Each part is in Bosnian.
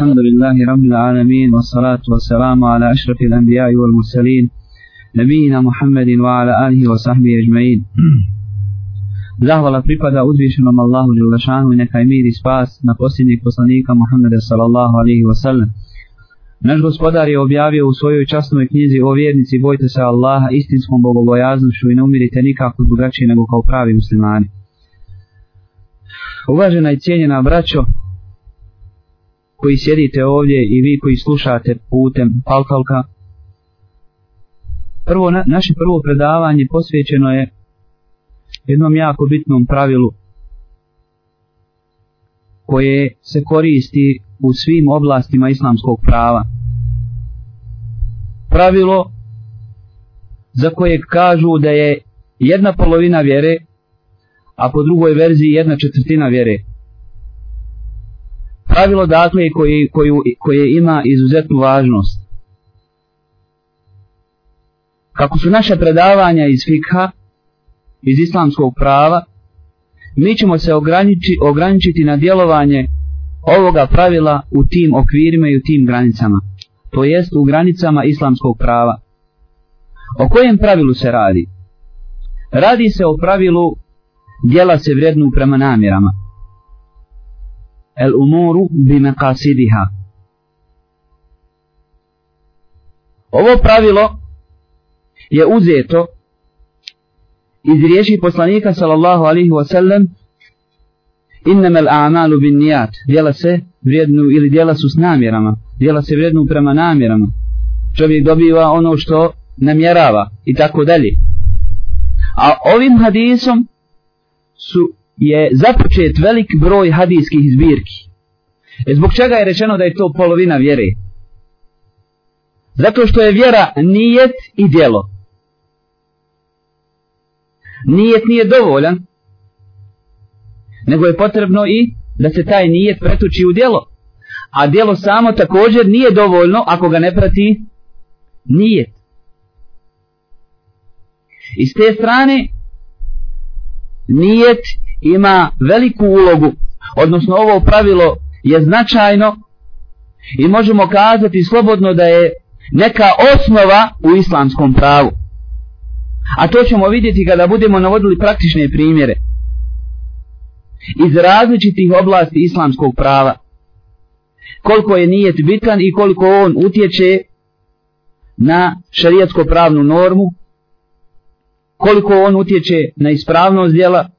الحمد لله رب العالمين والصلاة والسلام على أشرف الأنبياء والمرسلين نبينا محمد وعلى آله وصحبه أجمعين زهول أطريبادا أدريشنا ما الله جل شانه إنك أمير إسباس نقصنك بصنيك محمد صلى الله عليه وسلم Naš gospodar je objavio u svojoj časnoj knjizi o vjernici bojte se Allaha istinskom bogobojaznošću i ne umirite nikako drugačije nego kao pravi muslimani. Uvažena i cijenjena braćo, koji sjedite ovdje i vi koji slušate putem Paltalka. Prvo, na, naše prvo predavanje posvećeno je jednom jako bitnom pravilu koje se koristi u svim oblastima islamskog prava. Pravilo za koje kažu da je jedna polovina vjere, a po drugoj verziji jedna četvrtina vjere pravilo dakle koje, koju, koje ima izuzetnu važnost. Kako su naše predavanja iz fikha, iz islamskog prava, mi ćemo se ograniči, ograničiti na djelovanje ovoga pravila u tim okvirima i u tim granicama. To jest u granicama islamskog prava. O kojem pravilu se radi? Radi se o pravilu djela se vrednu prema namjerama el umoru bi meqasidiha. Ovo pravilo je uzeto iz riječi poslanika sallallahu alaihi wa sallam innamel a'malu bin nijat djela se vrijednu ili djela su s namjerama djela se vrijednu prema namjerama čovjek dobiva ono što namjerava i tako dalje a ovim hadisom su je započet velik broj hadijskih zbirki. E zbog čega je rečeno da je to polovina vjere? Zato što je vjera nijet i djelo. Nijet nije dovoljan, nego je potrebno i da se taj nijet pretuči u djelo. A djelo samo također nije dovoljno ako ga ne prati nijet. I s te strane, nijet ima veliku ulogu, odnosno ovo pravilo je značajno i možemo kazati slobodno da je neka osnova u islamskom pravu. A to ćemo vidjeti kada budemo navodili praktične primjere iz različitih oblasti islamskog prava. Koliko je nijet bitan i koliko on utječe na šarijatsko pravnu normu, koliko on utječe na ispravnost djela,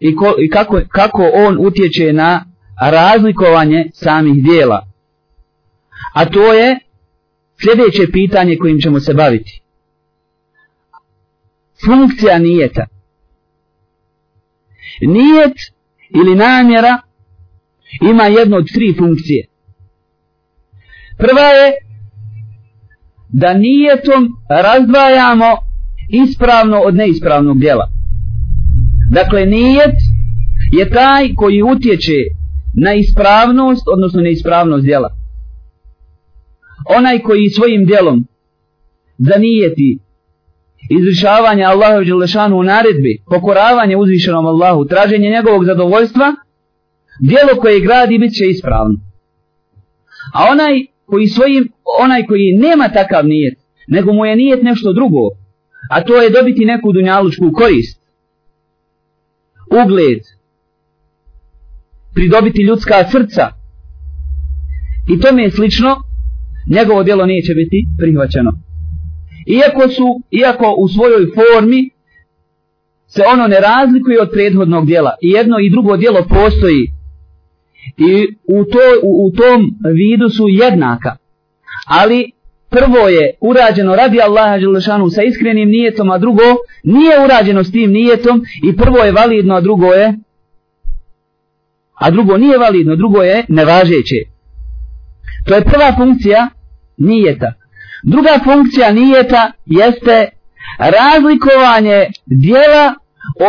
i, ko, i kako, kako on utječe na razlikovanje samih dijela. A to je sljedeće pitanje kojim ćemo se baviti. Funkcija nijeta. Nijet ili namjera ima jednu od tri funkcije. Prva je da nijetom razdvajamo ispravno od neispravnog djela. Dakle, nijet je taj koji utječe na ispravnost, odnosno na ispravnost djela. Onaj koji svojim djelom zanijeti izvršavanje Allahu Đelešanu u naredbi, pokoravanje uzvišenom Allahu, traženje njegovog zadovoljstva, djelo koje gradi bit će ispravno. A onaj koji svojim, onaj koji nema takav nijet, nego mu je nijet nešto drugo, a to je dobiti neku dunjalučku korist, ugled, pridobiti ljudska srca i tome je slično, njegovo djelo neće biti prihvaćeno. Iako su, iako u svojoj formi se ono ne razlikuje od prethodnog djela i jedno i drugo djelo postoji i u, to, u, u tom vidu su jednaka. Ali prvo je urađeno radi Allaha Đelešanu sa iskrenim nijetom, a drugo nije urađeno s tim nijetom i prvo je validno, a drugo je a drugo nije validno, drugo je nevažeće. To je prva funkcija nijeta. Druga funkcija nijeta jeste razlikovanje dijela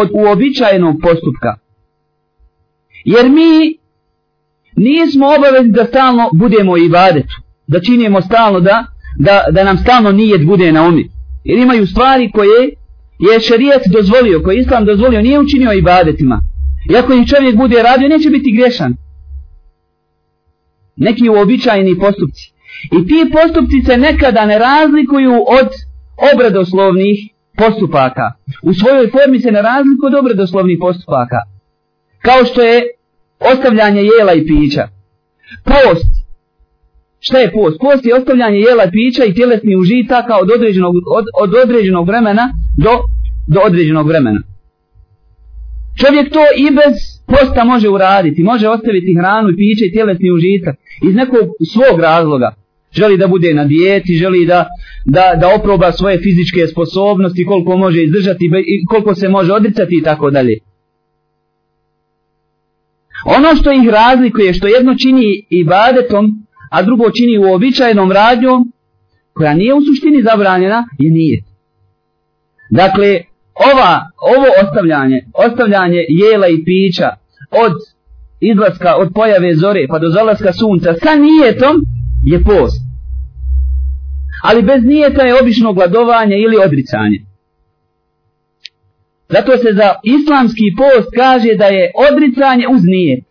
od uobičajenog postupka. Jer mi nismo obavezni da stalno budemo i vadetu, da činimo stalno da da, da nam stalno nijet bude na umi. Jer imaju stvari koje je šarijet dozvolio, koje je islam dozvolio, nije učinio ibadetima. I ako ih čovjek bude radio, neće biti griješan. Neki uobičajeni postupci. I ti postupci se nekada ne razlikuju od obradoslovnih postupaka. U svojoj formi se ne razlikuju od obradoslovnih postupaka. Kao što je ostavljanje jela i pića. Post, Šta je post? Post je ostavljanje jela, pića i tjelesni užitaka od određenog, od, od određenog vremena do, do određenog vremena. Čovjek to i bez posta može uraditi, može ostaviti hranu i piće i tjelesni užitak iz nekog svog razloga. Želi da bude na dijeti, želi da, da, da oproba svoje fizičke sposobnosti, koliko može izdržati, koliko se može odricati i tako dalje. Ono što ih razlikuje, što jedno čini ibadetom, a drugo čini uobičajenom radnjom, koja nije u suštini zabranjena, je nijet. Dakle, ova, ovo ostavljanje, ostavljanje jela i pića od izlaska, od pojave zore pa do zalaska sunca sa nijetom je post. Ali bez nijeta je obično gladovanje ili odricanje. Zato se za islamski post kaže da je odricanje uz nijet.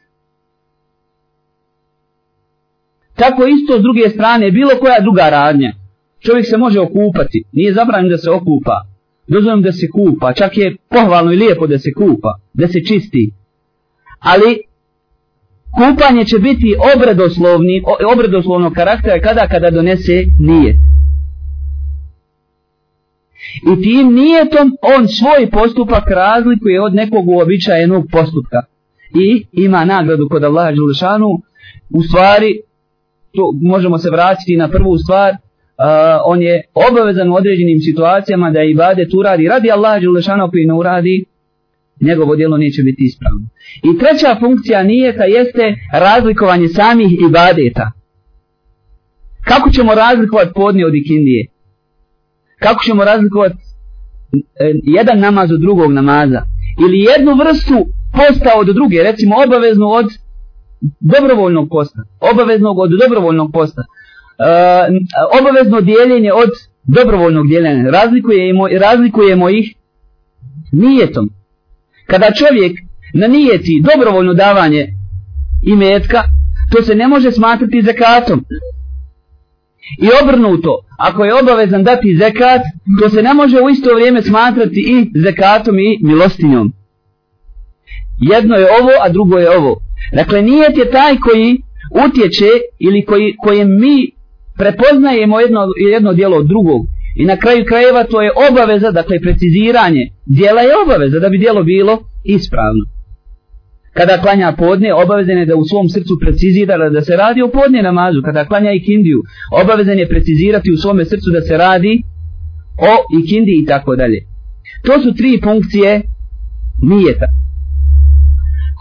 Tako isto s druge strane, bilo koja druga radnja. Čovjek se može okupati, nije zabranjeno da se okupa. Dozvojim da se kupa, čak je pohvalno i lijepo da se kupa, da se čisti. Ali kupanje će biti obredoslovni, obredoslovnog karaktera kada kada donese nije. I tim nijetom on svoj postupak razlikuje od nekog uobičajenog postupka. I ima nagradu kod Allaha Đelešanu, u stvari to možemo se vratiti na prvu stvar, uh, on je obavezan u određenim situacijama da ibade tu radi, radi Allah Đulešanov koji ne uradi, njegovo djelo neće biti ispravno. I treća funkcija nijeta jeste razlikovanje samih ibadeta. Kako ćemo razlikovati podne od ikindije? Kako ćemo razlikovati e, jedan namaz od drugog namaza? Ili jednu vrstu posta od druge, recimo obaveznu od dobrovoljnog posta, obaveznog od dobrovoljnog posta, e, obavezno dijeljenje od dobrovoljnog dijeljenja, razlikujemo, razlikujemo ih nijetom. Kada čovjek na nijeti dobrovoljno davanje imetka, to se ne može smatrati zekatom. I obrnuto, ako je obavezan dati zekat, to se ne može u isto vrijeme smatrati i zekatom i milostinjom. Jedno je ovo, a drugo je ovo. Dakle, nijet je taj koji utječe ili koji, koje mi prepoznajemo jedno, jedno dijelo od drugog. I na kraju krajeva to je obaveza, dakle preciziranje. Dijela je obaveza da bi dijelo bilo ispravno. Kada klanja podne, obavezen je da u svom srcu precizira da se radi o podne namazu. Kada klanja ikindiju, obavezen je precizirati u svome srcu da se radi o ikindiji i tako dalje. To su tri funkcije nijeta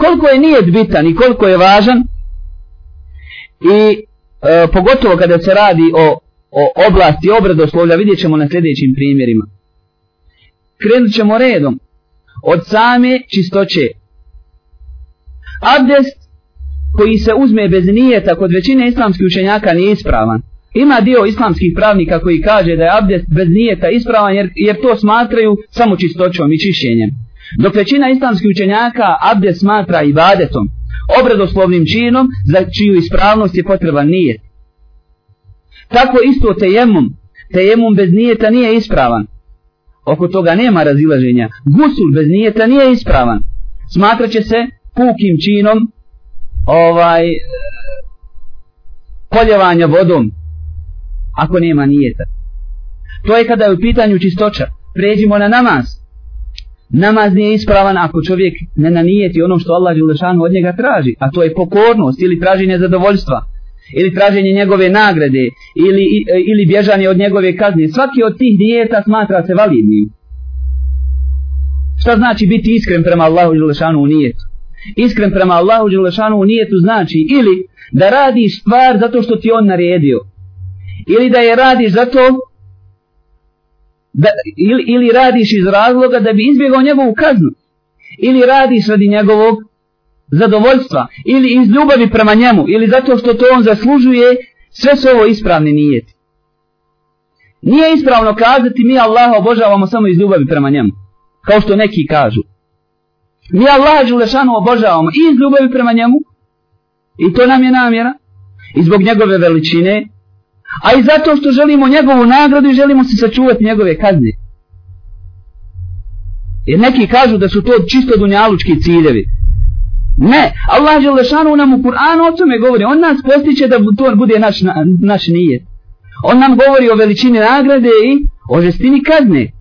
koliko je nijet bitan i koliko je važan i e, pogotovo kada se radi o, o oblasti obredoslovlja vidjet ćemo na sljedećim primjerima. Krenut ćemo redom od same čistoće. Abdest koji se uzme bez nijeta kod većine islamskih učenjaka nije ispravan. Ima dio islamskih pravnika koji kaže da je abdest bez nijeta ispravan jer, jer to smatraju samo čistoćom i čišćenjem. Dok većina islamskih učenjaka abdest smatra ibadetom, obredoslovnim činom za čiju ispravnost je potreba nije. Tako isto tejemum, tejemum bez nijeta nije ispravan. Oko toga nema razilaženja. Gusul bez nijeta nije ispravan. Smatra će se pukim činom ovaj poljevanja vodom ako nema nijeta. To je kada je u pitanju čistoća. Pređimo na namaz. Namaz nije ispravan ako čovjek ne nanijeti ono što Allah Đelešanu od njega traži, a to je pokornost ili traženje zadovoljstva, ili traženje njegove nagrade, ili, ili bježanje od njegove kazne. Svaki od tih dijeta smatra se validnim. Šta znači biti iskren prema Allahu Đelešanu u nijetu? Iskren prema Allahu Đelešanu u nijetu znači ili da radiš stvar zato što ti on naredio, ili da je radiš zato da, ili, ili radiš iz razloga da bi izbjegao njegovu kaznu, ili radiš radi njegovog zadovoljstva, ili iz ljubavi prema njemu, ili zato što to on zaslužuje, sve su ovo ispravni nijeti. Nije ispravno kazati mi Allaha obožavamo samo iz ljubavi prema njemu, kao što neki kažu. Mi Allaha Đulešanu obožavamo i iz ljubavi prema njemu, i to nam je namjera, i zbog njegove veličine, i a i zato što želimo njegovu nagradu i želimo se sačuvati njegove kazne. Jer neki kažu da su to čisto dunjalučki ciljevi. Ne, Allah Želešanu nam u Kur'anu o tome govori, on nas postiće da to bude naš, na, naš nije. On nam govori o veličini nagrade i o žestini kazne.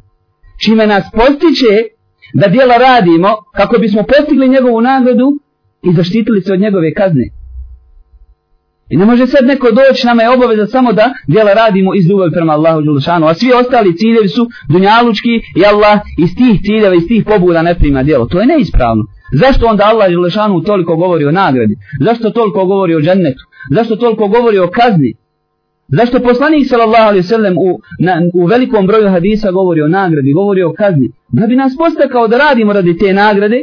Čime nas postiće da dijela radimo kako bismo postigli njegovu nagradu i zaštitili se od njegove kazne. I ne može sad neko doći, nama je obaveza samo da djela radimo iz ljubavi prema Allahu Đelšanu. A svi ostali ciljevi su dunjalučki i Allah iz tih ciljeva, iz tih pobuda ne prima djelo. To je neispravno. Zašto onda Allah Đelšanu toliko govori o nagradi? Zašto toliko govori o džennetu? Zašto toliko govori o kazni? Zašto poslanik sallallahu alaihi sallam u, na, u velikom broju hadisa govori o nagradi, govori o kazni? Da bi nas postakao da radimo radi te nagrade,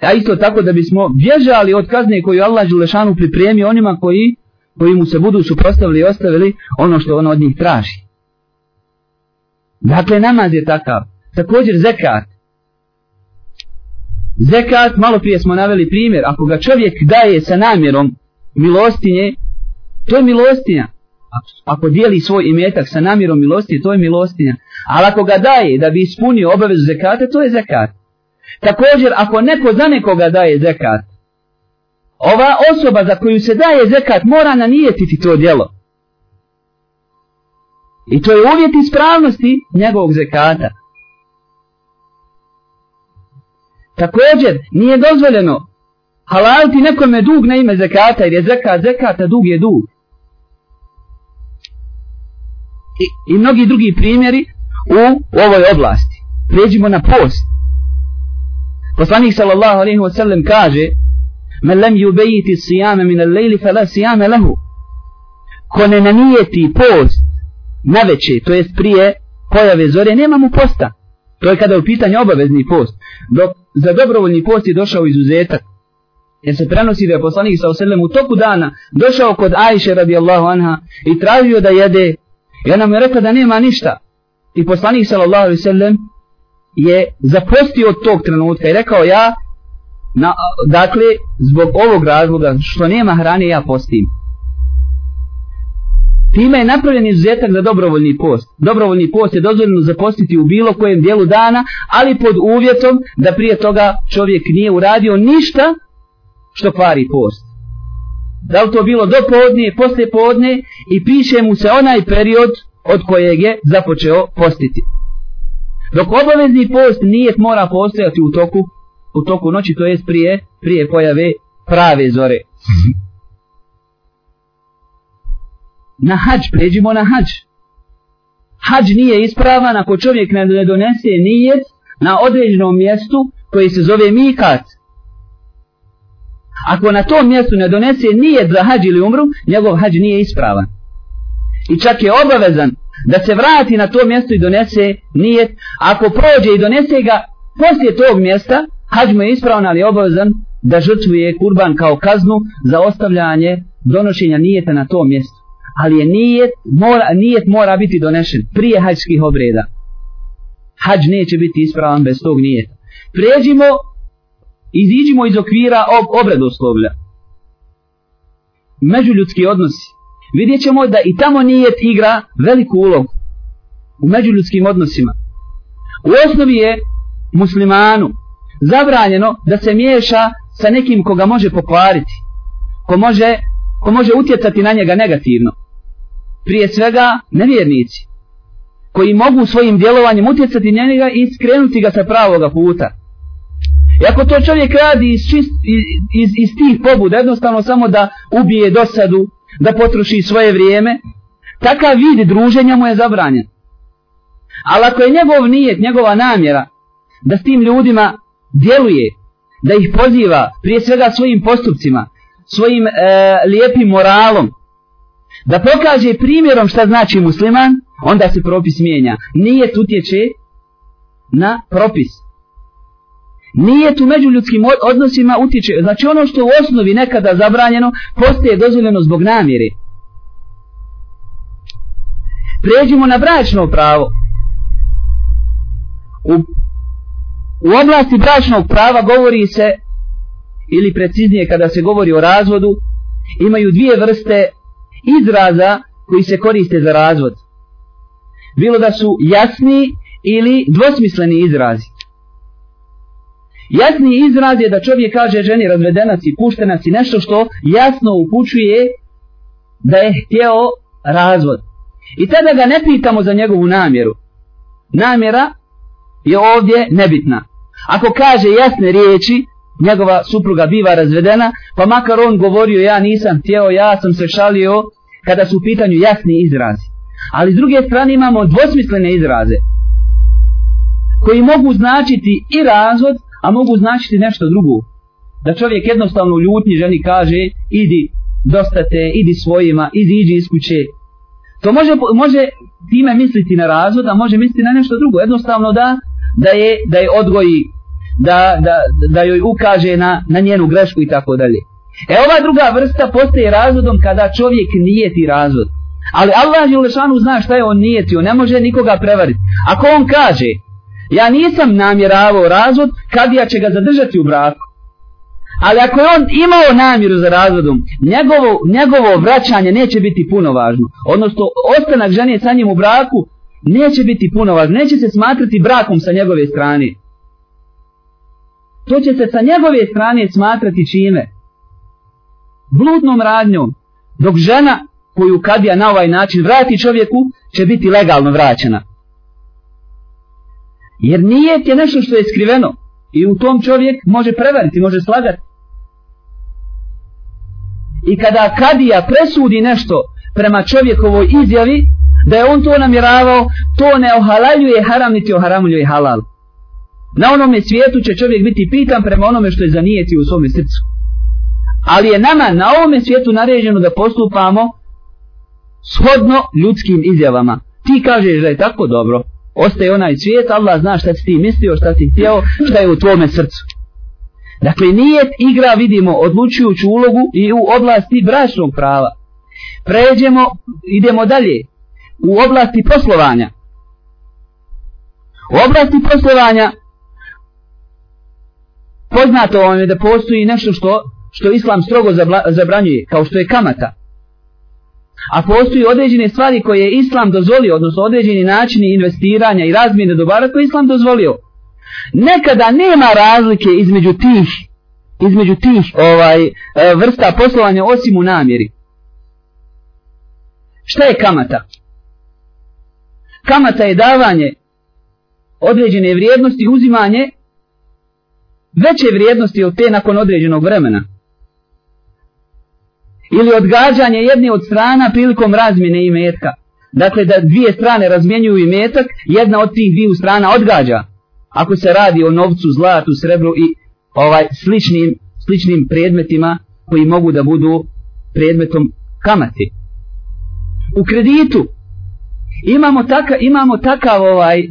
A isto tako da bismo bježali od kazne koju Allah Želešanu pripremi onima koji, koji mu se budu suprostavili i ostavili ono što on od njih traži. Dakle, namaz je takav. Također zekat. Zekat, malo prije smo naveli primjer, ako ga čovjek daje sa namjerom milostinje, to je milostinja. Ako dijeli svoj imetak sa namjerom milostinje, to je milostinja. Ali ako ga daje da bi ispunio obavezu zekata, to je zekat. Također, ako neko za nekoga daje zekat, ova osoba za koju se daje zekat mora nanijetiti to djelo. I to je uvjet ispravnosti njegovog zekata. Također, nije dozvoljeno halaliti nekome dug na ime zekata, jer je zekat zekata, dug je dug. I, i mnogi drugi primjeri u, u ovoj oblasti. Pređimo na post. Poslanik sallallahu alaihi wa sallam kaže Men lem jubejiti sijame min al lejli fela sijame lehu Ko ne nanijeti post na veće, to jest prije pojave zore, nema mu posta. To je kada u pitanju obavezni post. Dok za dobrovoljni post je došao izuzetak. Jer se prenosi da je poslanik sa oselem u toku dana došao kod Ajše radijallahu anha i tražio da jede. I ona mu je rekla da nema ništa. I poslanik sallallahu alaihi wa sallam je zapostio od tog trenutka i rekao ja na, dakle zbog ovog razloga što nema hrane ja postim Time je napravljen izuzetak za dobrovoljni post. Dobrovoljni post je dozvoljeno zapostiti u bilo kojem dijelu dana, ali pod uvjetom da prije toga čovjek nije uradio ništa što kvari post. Da li to bilo do poodne, posle poodne i piše mu se onaj period od kojeg je započeo postiti. Dok obavezni post nije mora postojati u toku, u toku noći, to jest prije, prije pojave prave zore. Mhm. Na hađ, pređimo na hađ. Hađ nije ispravan ako čovjek ne donese nijet na određenom mjestu koji se zove mikat. Ako na tom mjestu ne donese nijet za hađ ili umru, njegov hađ nije ispravan. I čak je obavezan da se vrati na to mjesto i donese nijet, ako prođe i donese ga poslije tog mjesta, hađ mu je ispravan ali obavezan da žrtvuje kurban kao kaznu za ostavljanje donošenja nijeta na to mjesto. Ali je nijet, mora, nijet mora biti donešen prije hađskih obreda. Hađ neće biti ispravan bez tog nijeta. Pređimo, iziđimo iz okvira ob obredoslovlja. Međuljudski odnosi vidjet ćemo da i tamo nijet igra veliku ulogu u međuljudskim odnosima. U osnovi je muslimanu zabranjeno da se miješa sa nekim koga može pokvariti, ko može, ko može utjecati na njega negativno. Prije svega nevjernici, koji mogu svojim djelovanjem utjecati na njega i skrenuti ga sa pravoga puta. I ako to čovjek radi iz, čist, iz, iz, iz tih pobuda, jednostavno samo da ubije dosadu, da potruši svoje vrijeme, takav vid druženja mu je zabranjen. Ali ako je njegov nijet, njegova namjera da s tim ljudima djeluje, da ih poziva prije svega svojim postupcima, svojim e, lijepim moralom, da pokaže primjerom šta znači musliman, onda se propis mijenja. Nije utječe na propis. Nije tu među ljudskim odnosima utiče. Znači ono što u osnovi nekada zabranjeno, postaje dozvoljeno zbog namjere. Pređimo na bračno pravo. U, u oblasti bračnog prava govori se, ili preciznije kada se govori o razvodu, imaju dvije vrste izraza koji se koriste za razvod. Bilo da su jasni ili dvosmisleni izrazi. Jasni izraz je da čovjek kaže ženi razvedena si, puštena si, nešto što jasno upućuje da je htjeo razvod. I tada ga ne pitamo za njegovu namjeru. Namjera je ovdje nebitna. Ako kaže jasne riječi, njegova supruga biva razvedena, pa makar on govorio ja nisam htjeo, ja sam se šalio kada su u pitanju jasni izrazi. Ali s druge strane imamo dvosmislene izraze koji mogu značiti i razvod a mogu značiti nešto drugo. Da čovjek jednostavno u ljutnji ženi kaže, idi, dosta te, idi svojima, idi, iđi iz kuće. To može, može time misliti na razvod, a može misliti na nešto drugo. Jednostavno da, da je, da je odgoji, da, da, da joj ukaže na, na njenu grešku i tako dalje. E ova druga vrsta postaje razvodom kada čovjek nije ti razvod. Ali Allah Đelešanu zna šta je on nijetio, ne može nikoga prevariti. Ako on kaže, Ja nisam namjeravao razvod kad ja će ga zadržati u braku. Ali ako je on imao namjeru za razvodom, njegovo, njegovo vraćanje neće biti puno važno. Odnosno, ostanak žene sa njim u braku neće biti puno važno. Neće se smatrati brakom sa njegove strane. To će se sa njegove strane smatrati čime? Blutnom radnjom. Dok žena koju kadija na ovaj način vrati čovjeku, će biti legalno vraćena. Jer nije je nešto što je skriveno. I u tom čovjek može prevariti, može slagati. I kada Kadija presudi nešto prema čovjekovoj izjavi, da je on to namjeravao, to ne ohalaljuje haram, niti oharamljuje halal. Na onome svijetu će čovjek biti pitan prema onome što je zanijeti u svome srcu. Ali je nama na ovome svijetu naređeno da postupamo shodno ljudskim izjavama. Ti kažeš da je tako dobro, ostaje onaj svijet, Allah zna šta si ti mislio, šta si htio, šta je u tvome srcu. Dakle, nije igra, vidimo, odlučujuću ulogu i u oblasti bračnog prava. Pređemo, idemo dalje, u oblasti poslovanja. U oblasti poslovanja, poznato vam je da postoji nešto što, što Islam strogo zabranjuje, kao što je kamata. A postoji određene stvari koje je Islam dozvolio, odnosno određeni načini investiranja i razmjene dobara koje je Islam dozvolio. Nekada nema razlike između tih, između tih ovaj, e, vrsta poslovanja osim u namjeri. Šta je kamata? Kamata je davanje određene vrijednosti, uzimanje veće vrijednosti od te nakon određenog vremena ili odgađanje jedne od strana prilikom razmjene imetka. Dakle, da dvije strane razmjenjuju imetak, jedna od tih dviju strana odgađa. Ako se radi o novcu, zlatu, srebru i ovaj sličnim, sličnim predmetima koji mogu da budu predmetom kamati. U kreditu imamo, taka, imamo takav ovaj,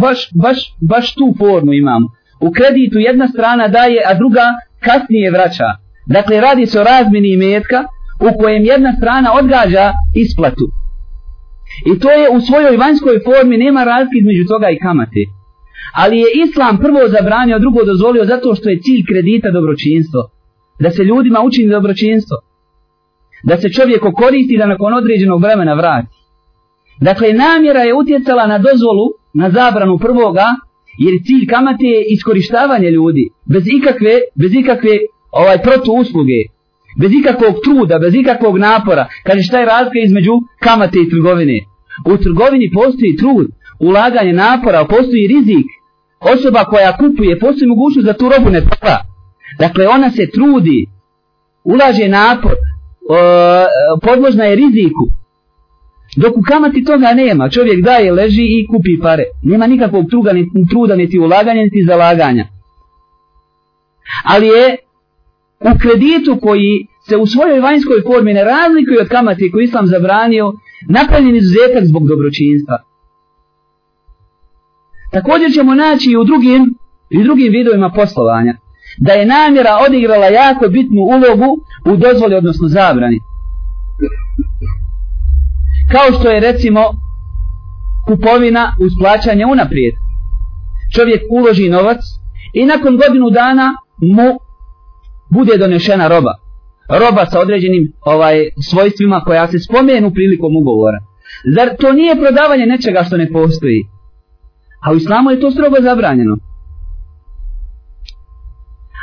baš, baš, baš tu formu imamo. U kreditu jedna strana daje, a druga kasnije vraća. Dakle, radi se o razmini imetka u kojem jedna strana odgađa isplatu. I to je u svojoj vanjskoj formi, nema razlike između toga i kamate. Ali je Islam prvo zabranio, drugo dozvolio zato što je cilj kredita dobročinstvo. Da se ljudima učini dobročinstvo. Da se čovjek koristi da nakon određenog vremena vrati. Dakle, namjera je utjecala na dozvolu, na zabranu prvoga, jer cilj kamate je iskorištavanje ljudi. Bez ikakve, bez ikakve ovaj protu usluge, bez ikakvog truda, bez ikakvog napora, kaže šta je razlika između kamate i trgovine. U trgovini postoji trud, ulaganje napora, postoji rizik. Osoba koja kupuje, postoji mogućnost da tu robu ne pala. Dakle, ona se trudi, ulaže napor, podložna je riziku. Dok u kamati toga nema, čovjek daje, leži i kupi pare. Nema nikakvog truda, niti ulaganja, niti zalaganja. Ali je u kreditu koji se u svojoj vanjskoj formi ne razlikuje od kamate koju Islam zabranio, napravljen izuzetak zbog dobročinstva. Također ćemo naći i u drugim, i drugim vidovima poslovanja da je namjera odigrala jako bitnu ulogu u dozvoli odnosno zabrani. Kao što je recimo kupovina uz plaćanje unaprijed. Čovjek uloži novac i nakon godinu dana mu bude donešena roba. Roba sa određenim ovaj svojstvima koja se spomenu prilikom ugovora. Zar to nije prodavanje nečega što ne postoji? A u islamu je to strogo zabranjeno.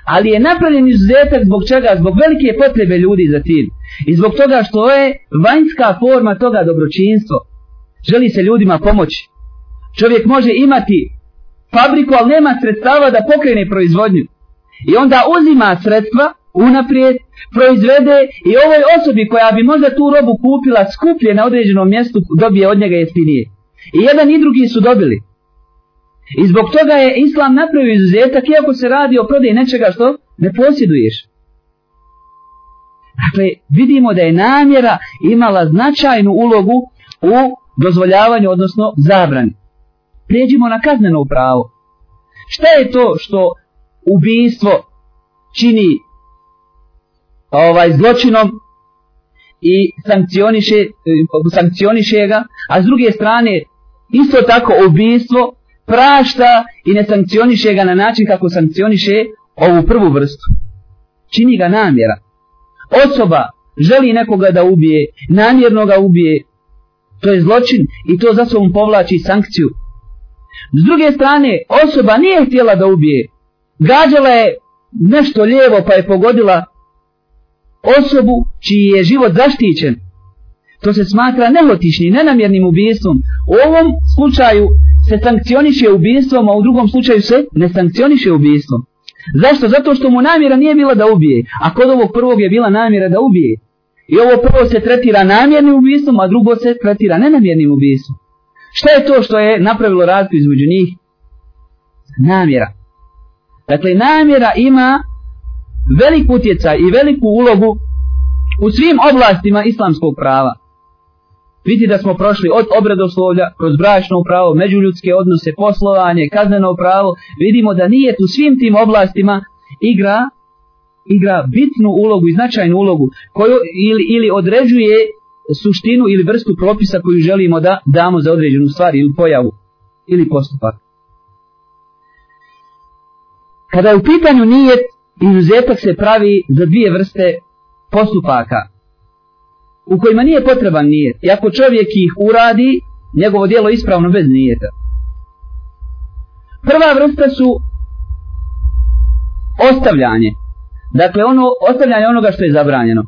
Ali je napravljen izuzetak zbog čega? Zbog velike potrebe ljudi za tim. I zbog toga što je vanjska forma toga dobročinstvo. Želi se ljudima pomoći. Čovjek može imati fabriku, ali nema sredstava da pokrene proizvodnju. I onda uzima sredstva unaprijed, proizvede i ovoj osobi koja bi možda tu robu kupila skuplje na određenom mjestu dobije od njega jeftinije. I jedan i drugi su dobili. I zbog toga je islam napravio izuzetak iako se radi o prodaji nečega što ne posjeduješ. Dakle, vidimo da je namjera imala značajnu ulogu u dozvoljavanju, odnosno zabrani. Prijeđimo na kazneno pravo. Šta je to što ubijstvo čini ovaj zločinom i sankcioniše, sankcioniše ga, a s druge strane isto tako ubijstvo prašta i ne sankcioniše ga na način kako sankcioniše ovu prvu vrstu. Čini ga namjera. Osoba želi nekoga da ubije, namjerno ga ubije, to je zločin i to za sobom povlači sankciju. S druge strane, osoba nije htjela da ubije, gađala je nešto lijevo pa je pogodila osobu čiji je život zaštićen. To se smatra nelotišnim, nenamjernim ubijestvom. U ovom slučaju se sankcioniše ubijestvom, a u drugom slučaju se ne sankcioniše ubijestvom. Zašto? Zato što mu namjera nije bila da ubije, a kod ovog prvog je bila namjera da ubije. I ovo prvo se tretira namjernim ubijestvom, a drugo se tretira nenamjernim ubijestvom. Šta je to što je napravilo razliku između njih? Namjera. Dakle, namjera ima velik utjecaj i veliku ulogu u svim oblastima islamskog prava. Vidi da smo prošli od obredoslovlja, kroz bračno pravo, međuljudske odnose, poslovanje, kazneno pravo, vidimo da nije tu svim tim oblastima igra igra bitnu ulogu i značajnu ulogu koju ili, ili određuje suštinu ili vrstu propisa koju želimo da damo za određenu stvar ili pojavu ili postupak. Kada je u pitanju nijet, izuzetak se pravi za dvije vrste postupaka, u kojima nije potreban nijet. I ako čovjek ih uradi, njegovo dijelo ispravno bez nijeta. Prva vrsta su ostavljanje. Dakle, ono, ostavljanje onoga što je zabranjeno.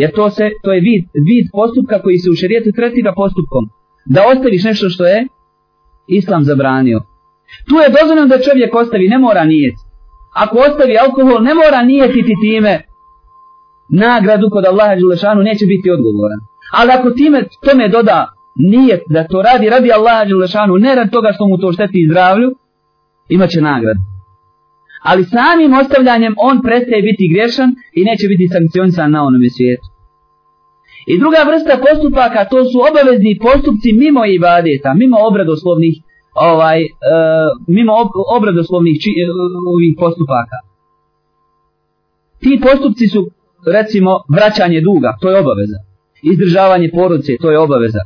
Jer to, se, to je vid, vid postupka koji se u šarijetu tretira postupkom. Da ostaviš nešto što je Islam zabranio. Tu je dozvoljeno da čovjek ostavi, ne mora nijeti ako ostavi alkohol, ne mora nijetiti time nagradu kod Allaha Đelešanu, neće biti odgovoran. Ali ako time tome doda nije da to radi, radi Allaha Đelešanu, ne radi toga što mu to šteti zdravlju, imaće nagradu. Ali samim ostavljanjem on prestaje biti grešan i neće biti sankcionisan na onome svijetu. I druga vrsta postupaka to su obavezni postupci mimo ibadeta, mimo obradoslovnih ovaj, e, mimo ob, obradoslovnih či, e, ovih postupaka. Ti postupci su, recimo, vraćanje duga, to je obaveza. Izdržavanje porodice, to je obaveza.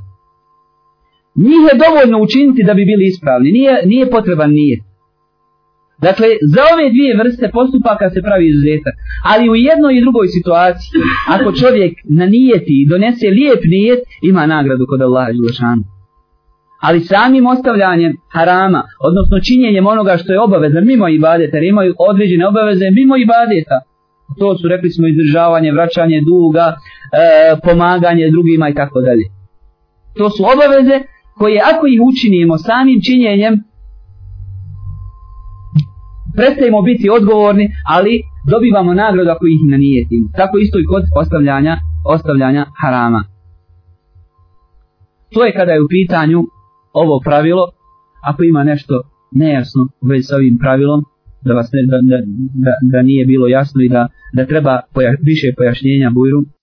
Njih je dovoljno učiniti da bi bili ispravni, nije, nije potreban nije. Dakle, za ove dvije vrste postupaka se pravi izuzetak, ali u jednoj i drugoj situaciji, ako čovjek na nijeti donese lijep nijet, ima nagradu kod Allaha Đulašanu. Ali samim ostavljanjem harama, odnosno činjenjem onoga što je obaveza mimo ibadeta, jer imaju određene obaveze mimo ibadeta. To su, rekli smo, izdržavanje, vraćanje duga, e, pomaganje drugima i tako dalje. To su obaveze koje ako ih učinimo samim činjenjem, prestajemo biti odgovorni, ali dobivamo nagradu ako ih nanijetimo. Tako isto i kod ostavljanja, ostavljanja harama. To je kada je u pitanju ovo pravilo, ako ima nešto nejasno u vezi s ovim pravilom, da vas ne, da, da, da, nije bilo jasno i da, da treba poja, više pojašnjenja bujru,